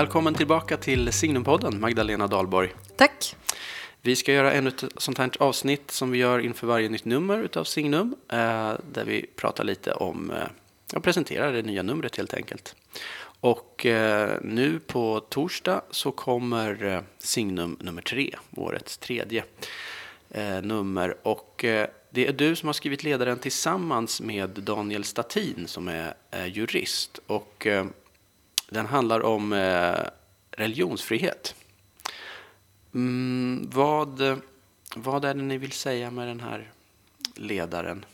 Välkommen tillbaka till Signumpodden, Magdalena Dahlborg. Tack. Vi ska göra ännu ett sånt här avsnitt som vi gör inför varje nytt nummer utav Signum, eh, där vi pratar lite om, eh, och presenterar det nya numret helt enkelt. Och eh, nu på torsdag så kommer Signum nummer tre, årets tredje nummer. Och det är du som har skrivit ledaren tillsammans med Daniel Statin som är jurist. Och den handlar om eh, religionsfrihet. Mm, vad, vad är det ni vill säga med den här ledaren?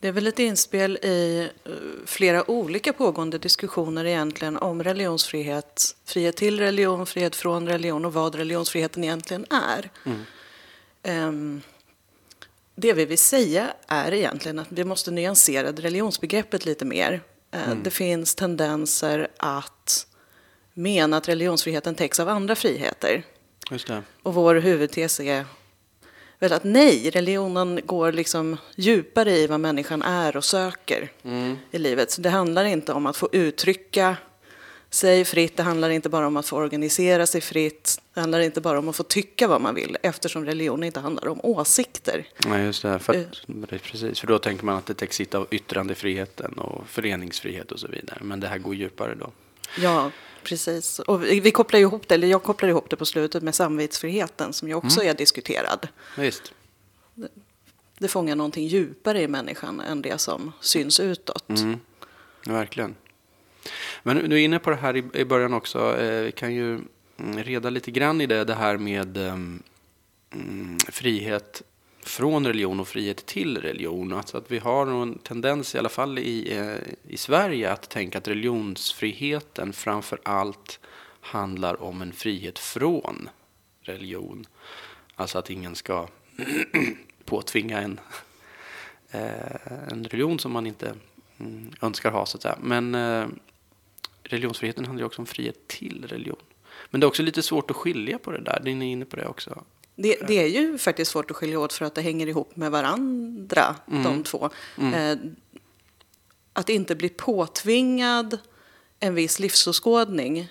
Det är väl ett inspel i eh, flera olika pågående diskussioner egentligen om religionsfrihet, frihet till religion, frihet från religion och vad religionsfriheten egentligen är. Ehm, Det vi vill säga är egentligen att vi måste nyansera religionsbegreppet lite mer. Eh, Det finns tendenser att mena att religionsfriheten täcks av andra friheter. Och vår huvudtes är väl att nej, religionen går liksom djupare i vad människan är och söker i livet. Så det handlar inte om att få uttrycka sig fritt, det handlar inte bara om att få organisera sig fritt, det handlar inte bara om att få tycka vad man vill, eftersom religion inte handlar om åsikter. Nej, just det. För, att, precis, för då tänker man att det täcks av yttrandefriheten och föreningsfrihet och så vidare. Men det här går djupare då. Ja, precis. Och vi kopplar ihop det, eller jag kopplar ihop det på slutet med samvetsfriheten som ju också är diskuterad. Visst. Det fångar någonting djupare i människan än det som syns utåt. Mm, verkligen. Men du är inne på det här i, i början också. Eh, vi kan ju mm, reda lite grann i det, det här med ehm, mm, frihet från religion och frihet till religion. Alltså att vi har en tendens, i alla fall i, eh, i Sverige, att tänka att religionsfriheten framför allt handlar om en frihet från religion. Alltså att ingen ska påtvinga en, eh, en religion som man inte mm, önskar ha, så att säga. Men religionsfriheten handlar ju också om frihet till religion. Men det är också lite svårt att skilja på det där. Ni är inne på det också. Det, det är ju faktiskt svårt att skilja åt för att det hänger ihop med varandra, de två. Eh, att inte bli påtvingad en viss livsåskådning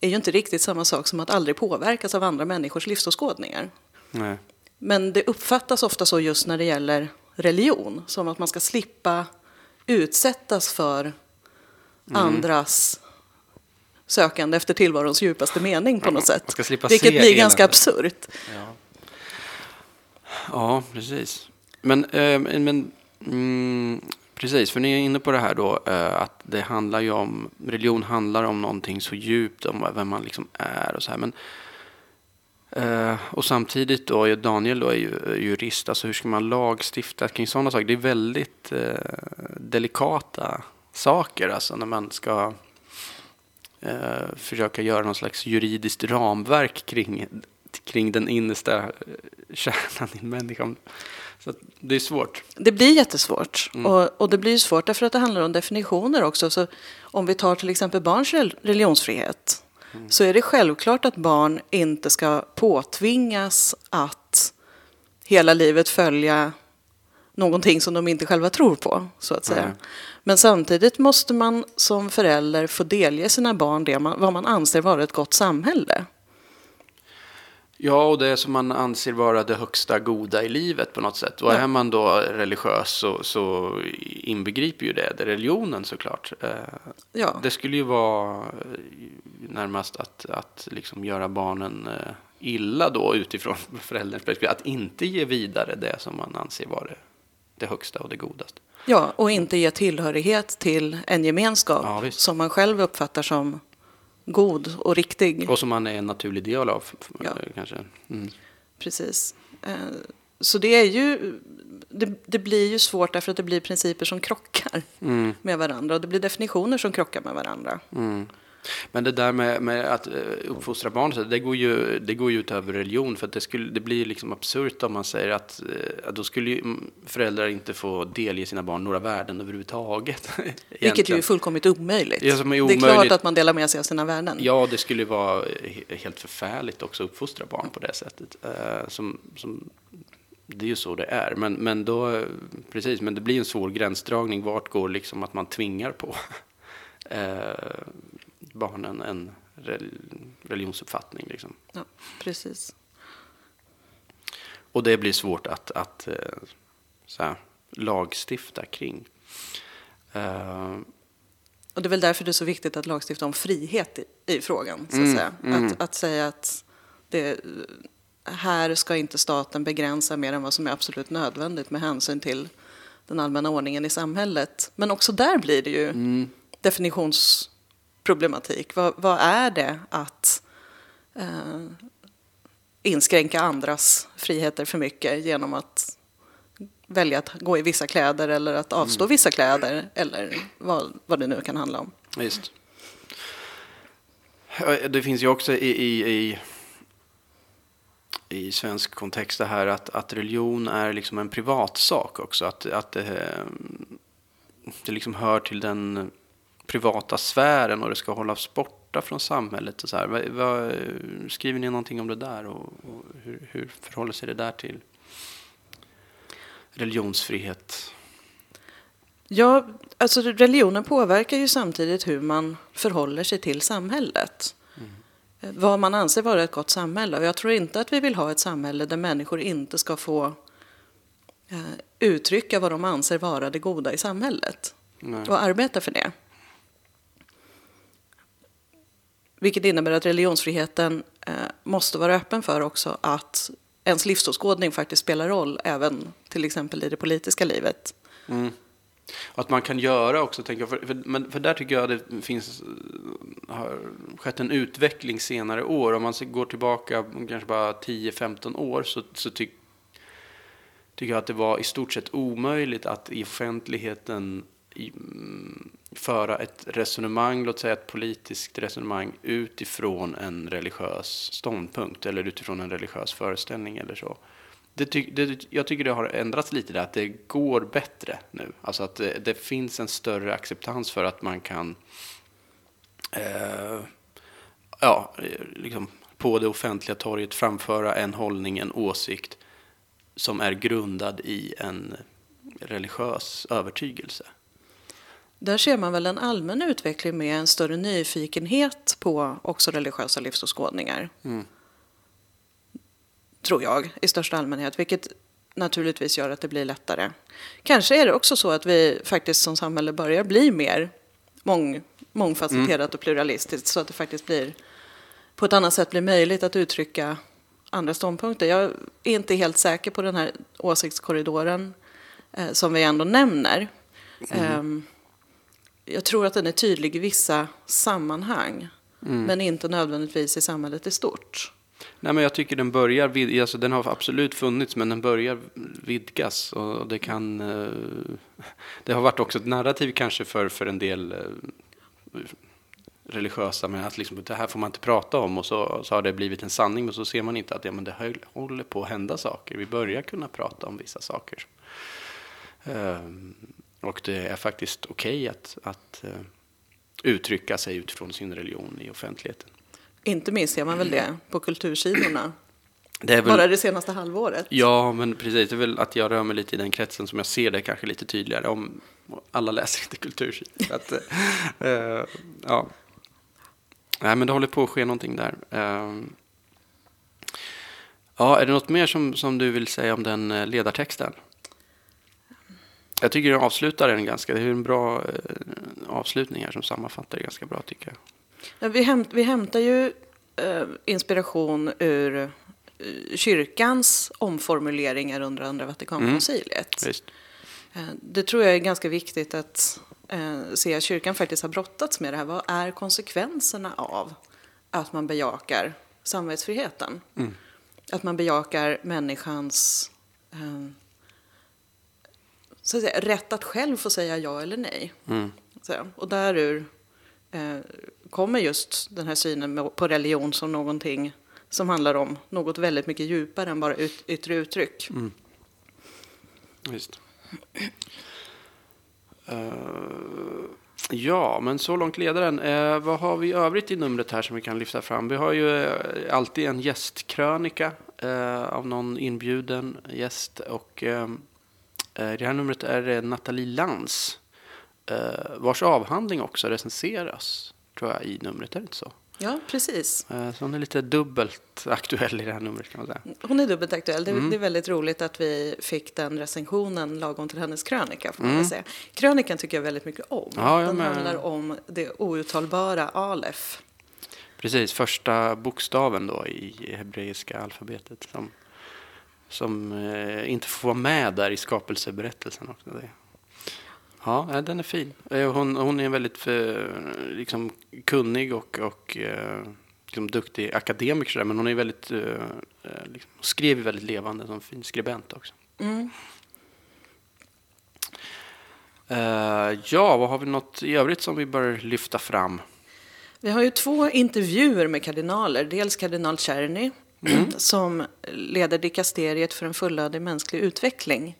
är ju inte riktigt samma sak som att aldrig påverkas av andra människors livsåskådningar. Nej. Men det uppfattas ofta så just när det gäller religion, som att man ska slippa utsättas för andras sökande efter tillvarons djupaste mening på något sätt. Vilket blir ganska absurt. Ja, ja precis. Men, eh, men mm, precis, för ni är inne på det här då eh, att det handlar ju om, religion handlar om någonting så djupt, om vem man liksom är och så här. Men, eh, och samtidigt då, Daniel då är ju jurist, alltså hur ska man lagstifta kring sådana saker? Det är väldigt eh, delikata saker, alltså när man ska eh, försöka göra någon slags juridiskt ramverk kring, kring den innersta eh, kärnan i människan. Så det är svårt. Det blir jättesvårt. Mm. Och, och det blir svårt därför att det handlar om definitioner också. Så om vi tar till exempel barns rel- religionsfrihet Mm. så är det självklart att barn inte ska påtvingas att hela livet följa någonting som de inte själva tror på, så att säga. Nej. Men samtidigt måste man som förälder få delge sina barn det man, vad man anser vara ett gott samhälle. Ja, och det som man anser vara det högsta goda i livet på något sätt. Och Ja. är man då religiös så, så inbegriper ju det, det religionen såklart. Eh, Ja. Det skulle ju vara eh, närmast att, att liksom göra barnen eh, illa då utifrån förälderns perspektiv. Att inte ge vidare det som man anser vara det, det högsta och det godaste. Ja, och inte ge tillhörighet till en gemenskap Ja, som man själv uppfattar som god och riktig. Och som man är en naturlig del av Ja. kanske. Mm. Precis. Eh, Så det är ju, det, det blir ju svårt därför att det blir principer som krockar Mm. med varandra och det blir definitioner som krockar med varandra. Mm. Men det där med, med att eh, uppfostra barn, det går ju, det går ju ut över religion. För att det, skulle, det blir liksom absurt om man säger att eh, då skulle föräldrar inte få delge sina barn några värden överhuvudtaget. Vilket ju är fullkomligt omöjligt. Ja, är Det är klart omöjligt. att man delar med sig av sina värden. Ja, det skulle ju vara he- helt förfärligt också att uppfostra barn på det sättet. Eh, som, som, det är ju så det är. Men, men då, precis, men det blir en svår gränsdragning. Vart går liksom att man tvingar på barnen en religionsuppfattning. Liksom. Ja, precis. Och det blir svårt att, att eh, så här, lagstifta kring. Uh, och det är väl därför det är så viktigt att lagstifta om frihet i, i frågan. Så att, mm, säga. Mm. Att, att säga att det, här ska inte staten begränsa mer än vad som är absolut nödvändigt med hänsyn till den allmänna ordningen i samhället. Men också där blir det ju mm. Definitionsproblematik. Vad, vad, är det att eh, inskränka andras friheter för mycket genom att välja att gå i vissa kläder eller att avstå mm. vissa kläder eller vad, vad det nu kan handla om. Just. Det finns ju också i, i, i, i svensk kontext det här att, att religion är liksom en privatsak också. Att, att det, det liksom hör till den privata sfären och det ska hållas borta från samhället. Och så här. Vad, vad, skriver ni någonting om det där och, och hur, hur förhåller sig det där till religionsfrihet? Ja, alltså religionen påverkar ju samtidigt hur man förhåller sig till samhället. Mm. Vad man anser vara ett gott samhälle. Och jag tror inte att vi vill ha ett samhälle där människor inte ska få eh, uttrycka vad de anser vara det goda i samhället. Nej. Och arbeta för det. Vilket innebär att religionsfriheten eh, måste vara öppen för också att ens livsåskådning faktiskt spelar roll även till exempel i det politiska livet. Mm. Att man kan göra också, tänker jag, för, för, men, för där tycker jag det finns, har skett en utveckling senare år. Om man går tillbaka kanske bara 10-15 år så, så tycker tycker jag att det var i stort sett omöjligt att i offentligheten i, mm, föra ett resonemang, låt säga ett politiskt resonemang utifrån en religiös ståndpunkt eller utifrån en religiös föreställning eller så. Det ty, det, jag tycker det har ändrats lite där, att det går bättre nu. Alltså att det, det finns en större acceptans för att man kan eh, ja, liksom på det offentliga torget framföra en hållning, en åsikt som är grundad i en religiös övertygelse. Där ser man väl en allmän utveckling med en större nyfikenhet på också religiösa livsåskådningar. Mm. Tror jag, i största allmänhet. Vilket naturligtvis gör att det blir lättare. Kanske är det också så att vi faktiskt som samhälle börjar bli mer mång, mångfacetterat mm. och pluralistiskt. Så att det faktiskt blir på ett annat sätt blir möjligt att uttrycka andra ståndpunkter. Jag är inte helt säker på den här åsiktskorridoren eh, som vi ändå nämner. Mm. Um, jag tror att den är tydlig i vissa sammanhang. Mm. Men inte nödvändigtvis i samhället i stort. Nej, men jag tycker den börjar, alltså den har absolut funnits, men den börjar vidgas. Och det kan, eh, det har varit också ett narrativ kanske för, för en del eh, religiösa, men att liksom, det här får man inte prata om och så, så har det blivit en sanning, men så ser man inte att ja, men det håller på att hända saker. Vi börjar kunna prata om vissa saker. Um, och det är faktiskt okej okay att, att uh, uttrycka sig utifrån sin religion i offentligheten. Inte minst ser man väl det på kultursidorna. Det väl, Bara det senaste halvåret. Ja, men precis. Det är väl att jag rör mig lite i den kretsen som jag ser det kanske lite tydligare. Om alla läser inte kultursidor. att, uh, ja. Nej, men det håller på att ske någonting där. Uh, ja, är det något mer som, som du vill säga om den ledartexten? Jag tycker den avslutar den ganska, det är en bra eh, avslutning här som sammanfattar det ganska bra tycker jag. Ja, vi, hämt, vi hämtar ju eh, inspiration ur eh, kyrkans omformuleringar under andra Vatikankonciliet. Mm, eh, det tror jag är ganska viktigt att eh, se att kyrkan faktiskt har brottats med det här. Vad är konsekvenserna av att man bejakar samvetsfriheten? Mm. Att man bejakar människans eh, så att säga, rätt att själv få säga ja eller nej. Mm. Så, och därur eh, kommer just den här synen på religion som någonting som handlar om något väldigt mycket djupare än bara ut, yttre uttryck. Mm. Visst. Uh, ja, men så långt ledaren. Uh, vad har vi övrigt i numret här som vi kan lyfta fram? Vi har ju uh, alltid en gästkrönika av någon inbjuden gäst. och Eh, det här numret är det Nathalie Lantz, eh, vars avhandling också recenseras, tror jag, i numret. Är det inte så? Ja, precis. Eh, Så hon är lite dubbelt aktuell i det här numret kan man säga. Hon är dubbelt aktuell. Det, Mm. det är väldigt roligt att vi fick den recensionen lagom till hennes krönika. Får man Mm. säga. Krönikan tycker jag väldigt mycket om. Ja, den med. handlar om det outtalbara Alef. Precis, första bokstaven då i hebreiska alfabetet som, som eh, inte får vara med där i skapelseberättelsen också. Det. Ja, nej, den är fin. Eh, Hon, hon är väldigt eh, liksom, kunnig och, och eh, liksom, duktig akademiker, men hon är väldigt, eh, eh, liksom, skrev väldigt levande som fin skribent också. Mm. Eh, ja, vad har vi något i övrigt som vi bör lyfta fram? Vi har ju två intervjuer med kardinaler. Dels kardinal Czerny Mm. som leder dikasteriet för en fullödig mänsklig utveckling.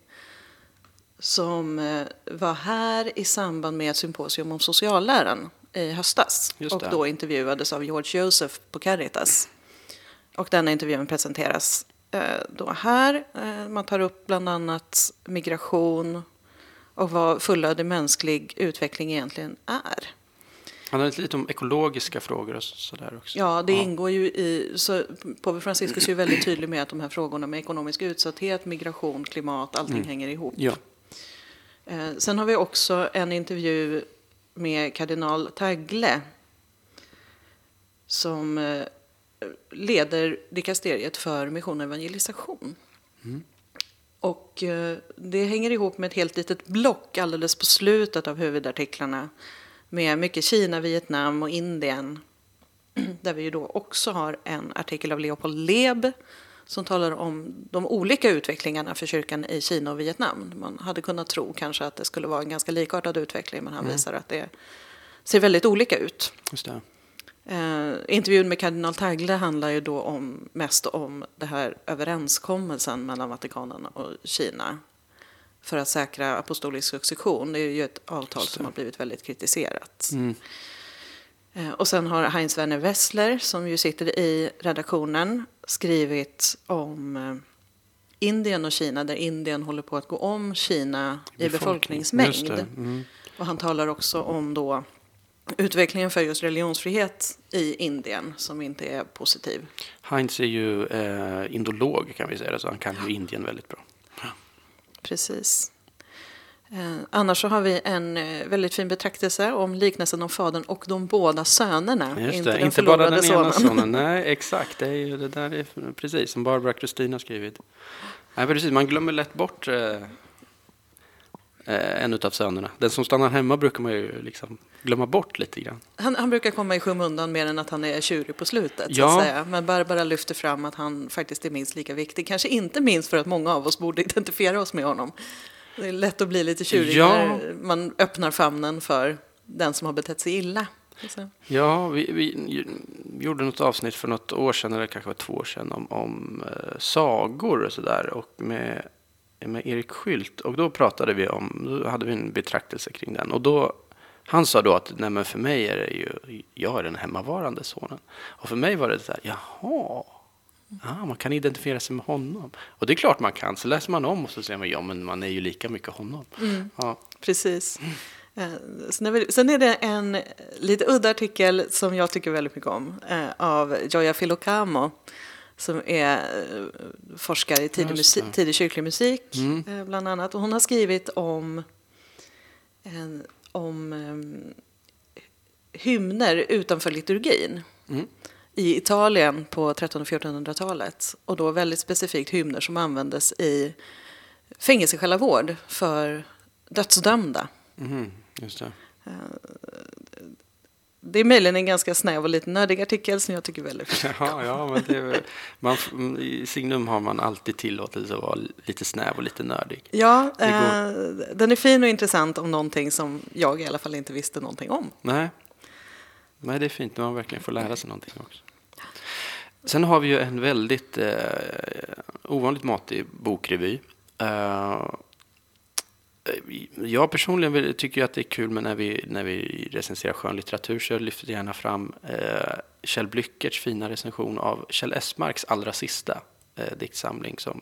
Som eh, var här i samband med ett symposium om socialläran i höstas. Och då intervjuades av George Joseph på Caritas. Och denna intervjun presenteras eh, då här. Eh, man tar upp bland annat migration och vad fullödig mänsklig utveckling egentligen är. Han har lite om ekologiska frågor och så- sådär också. Ja, det ingår ju i... Så Påve Franciscus är ju väldigt tydlig med att de här frågorna med ekonomisk utsatthet, migration, klimat, allting hänger ihop. Ja. Eh, sen har vi också en intervju med kardinal Tagle som eh, leder dikasteriet för mission och evangelisation. Och eh, det hänger ihop med ett helt litet block alldeles på slutet av huvudartiklarna med mycket Kina, Vietnam och Indien. Där vi ju då också har en artikel av Leopold Leb som talar om de olika utvecklingarna för kyrkan i Kina och Vietnam. Man hade kunnat tro kanske att det skulle vara en ganska likartad utveckling men han visar att det ser väldigt olika ut. Just det. Eh, intervjun med kardinal Tagle handlar ju då om, mest om det här överenskommelsen mellan Vatikanen och Kina för att säkra apostolisk succession. Det är ju ett avtal det. som har blivit väldigt kritiserat. Mm. Eh, Och sen har Heinz Werner Wessler, som ju sitter i redaktionen, skrivit om eh, Indien och Kina, där Indien håller på att gå om Kina i befolkningsmängd. det. Mm. Och han talar också om då utvecklingen för just religionsfrihet i Indien, som inte är positiv. Heinz är ju eh, indolog kan vi säga, så han kan ju Indien väldigt bra. Precis. Eh, annars så har vi en eh, väldigt fin betraktelse om liknelsen om fadern och de båda sönerna. Just inte det, den inte bara den ena sonen. Nej, exakt. Det är ju det där är precis som Barbara Kristin har skrivit. Nej, precis. Man glömmer lätt bort eh, eh, en av sönerna. Den som stannar hemma brukar man ju liksom glömma bort lite grann. Han, han brukar komma i skymundan mer än att han är tjurig på slutet. Så Ja. att säga. Men Barbara lyfter fram att han faktiskt är minst lika viktig. Kanske inte minst för att många av oss borde identifiera oss med honom. Det är lätt att bli lite tjurig Ja. när man öppnar famnen för den som har betett sig illa. Så. Ja, vi, vi gjorde något avsnitt för något år sedan, eller kanske var två år sedan, om, om eh, sagor och sådär. Och med, med Erik Skylt. Och då pratade vi om, då hade vi en betraktelse kring den. Och då, han sa då att nej för mig är det ju, jag är den hemmavarande sonen. Och för mig var det så här, jaha. Ah, man kan identifiera sig med honom. Och det är klart man kan. Så läser man om och så säger man, ja men man är ju lika mycket honom. Ja, Precis. Eh, Sen är, vi- sen är det en lite udda artikel som jag tycker väldigt mycket om eh, av Gioia Filocamo som är eh, forskare i tidig, musik, tidig kyrklig musik Mm. eh, bland annat. Och hon har skrivit om, om eh, hymner utanför liturgin Mm. i Italien på 1300 och 1400-talet. Och då väldigt specifikt hymner som användes i fängelsesjälavård för dödsdömda. Just det. Är möjligen en ganska snäv och lite nördig artikel som jag tycker är väldigt Ja, ja men det är, väl- man, f- I Signum har man alltid tillåtelse att vara lite snäv och lite nördig. Ja, eh, den är fin och intressant om någonting som jag i alla fall inte visste någonting om. Nej. Nej, det är fint när man verkligen får lära sig någonting också. Sen har vi ju en väldigt eh, ovanligt matig bokrevy. Eh, Eh, jag personligen tycker ju att det är kul men när vi, när vi recenserar skönlitteratur så lyfter jag gärna fram eh, Kjell Blyckerts fina recension av Kjell Esmarks allra sista eh, diktsamling som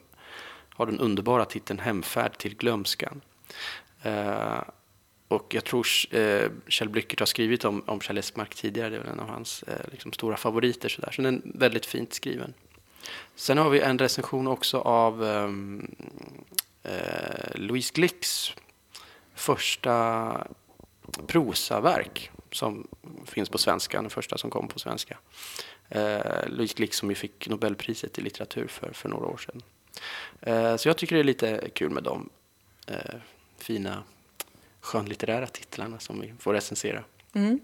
har den underbara titeln Hemfärd till glömskan. Eh, och jag tror eh, Kjell Blyckert har skrivit om, om Kjell Esmark tidigare. Det är väl en av hans eh, liksom stora favoriter. Så, där. så den är väldigt fint skriven. Sen har vi en recension också av ehm, eh, Louise Glicks första prosaverk som finns på svenska, den första som kom på svenska. Eh, Louise Glick som ju fick Nobelpriset i litteratur för, för några år sedan. Eh, så jag tycker det är lite kul med de eh, fina skönlitterära titlarna som vi får recensera. Mm.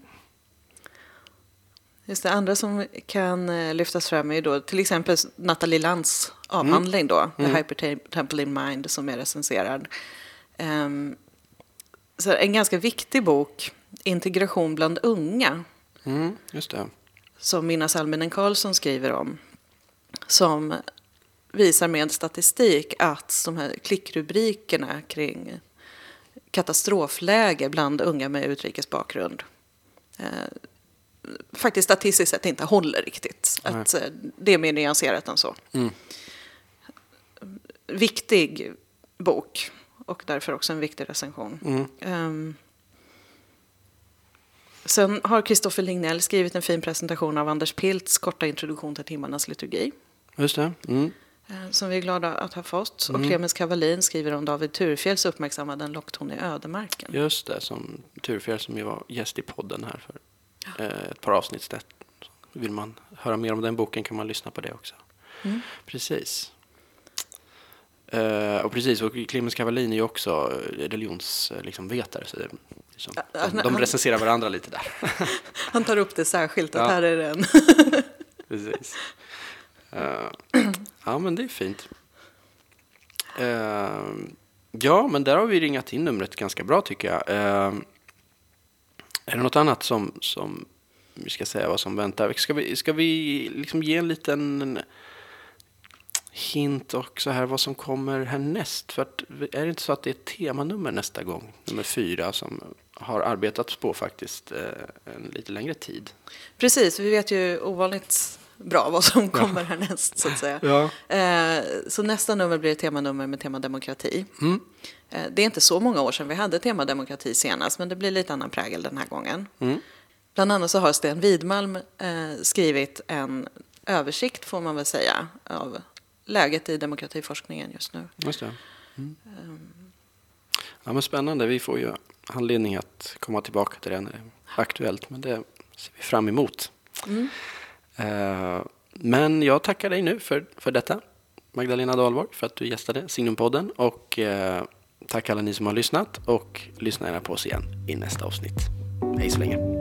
Just det, andra som kan eh, lyftas fram är då till exempel Nathalie Lantz avhandling då, mm. The Hyper Temple in Mind, som är recenserad. Um, så en ganska viktig bok, Integration bland unga. Mm, just det. Som Minna Salminen Karlsson skriver om. Som visar med statistik att de här klickrubrikerna kring katastrofläge bland unga med utrikes bakgrund eh, faktiskt statistiskt sett inte håller riktigt. Att, eh, det är mer nyanserat än så. Mm. Viktig bok och därför också en viktig recension. Mm. Um, sen har Kristoffer Lignell skrivit en fin presentation av Anders Pilts korta introduktion till timmarnas liturgi. Just det. Mm. Eh, som vi är glada att ha fått. Mm. Och Clemens Kavalin skriver om David Turfjälls uppmärksammade En lockton i ödemarken. Just det, som Turfjäll som ju var gäst i podden här för ett par avsnitt sedan. Vill man höra mer om den boken kan man lyssna på det också. Mm. Precis. Uh, och precis, och Clemens Kavalin är ju också religionsvetare. Liksom, så det, liksom, de, de recenserar varandra lite där. Han tar upp det särskilt, att ja. här är den. precis. Uh, ja, men det är fint. Uh, ja, men där har vi ringat in numret ganska bra tycker jag. Är det något annat som, som vi ska säga vad som väntar? Ska vi, ska vi liksom ge en liten hint också här vad som kommer härnäst? För att, är det inte så att det är temanummer nästa gång, nummer fyra, som har arbetats på faktiskt eh, en lite längre tid? Precis, vi vet ju ovanligt bra vad som kommer ja. härnäst. Så att säga. Ja. Eh, så nästa nummer blir ett temanummer med tema demokrati. Mm. Eh, det är inte så många år sedan vi hade tema demokrati senast, men det blir lite annan prägel den här gången. Mm. Bland annat så har Sten Widmalm eh, skrivit en översikt, får man väl säga, av läget i demokratiforskningen just nu. Just det. Mm. Um. Ja, men spännande. Vi får ju anledning att komma tillbaka till det när det är aktuellt, men det ser vi fram emot. Mm. Eh, men jag tackar dig nu för, för detta, Magdalena Dahlborg, för att du gästade Signumpodden. Och eh, tack alla ni som har lyssnat och lyssna gärna på oss igen i nästa avsnitt. Hej så länge.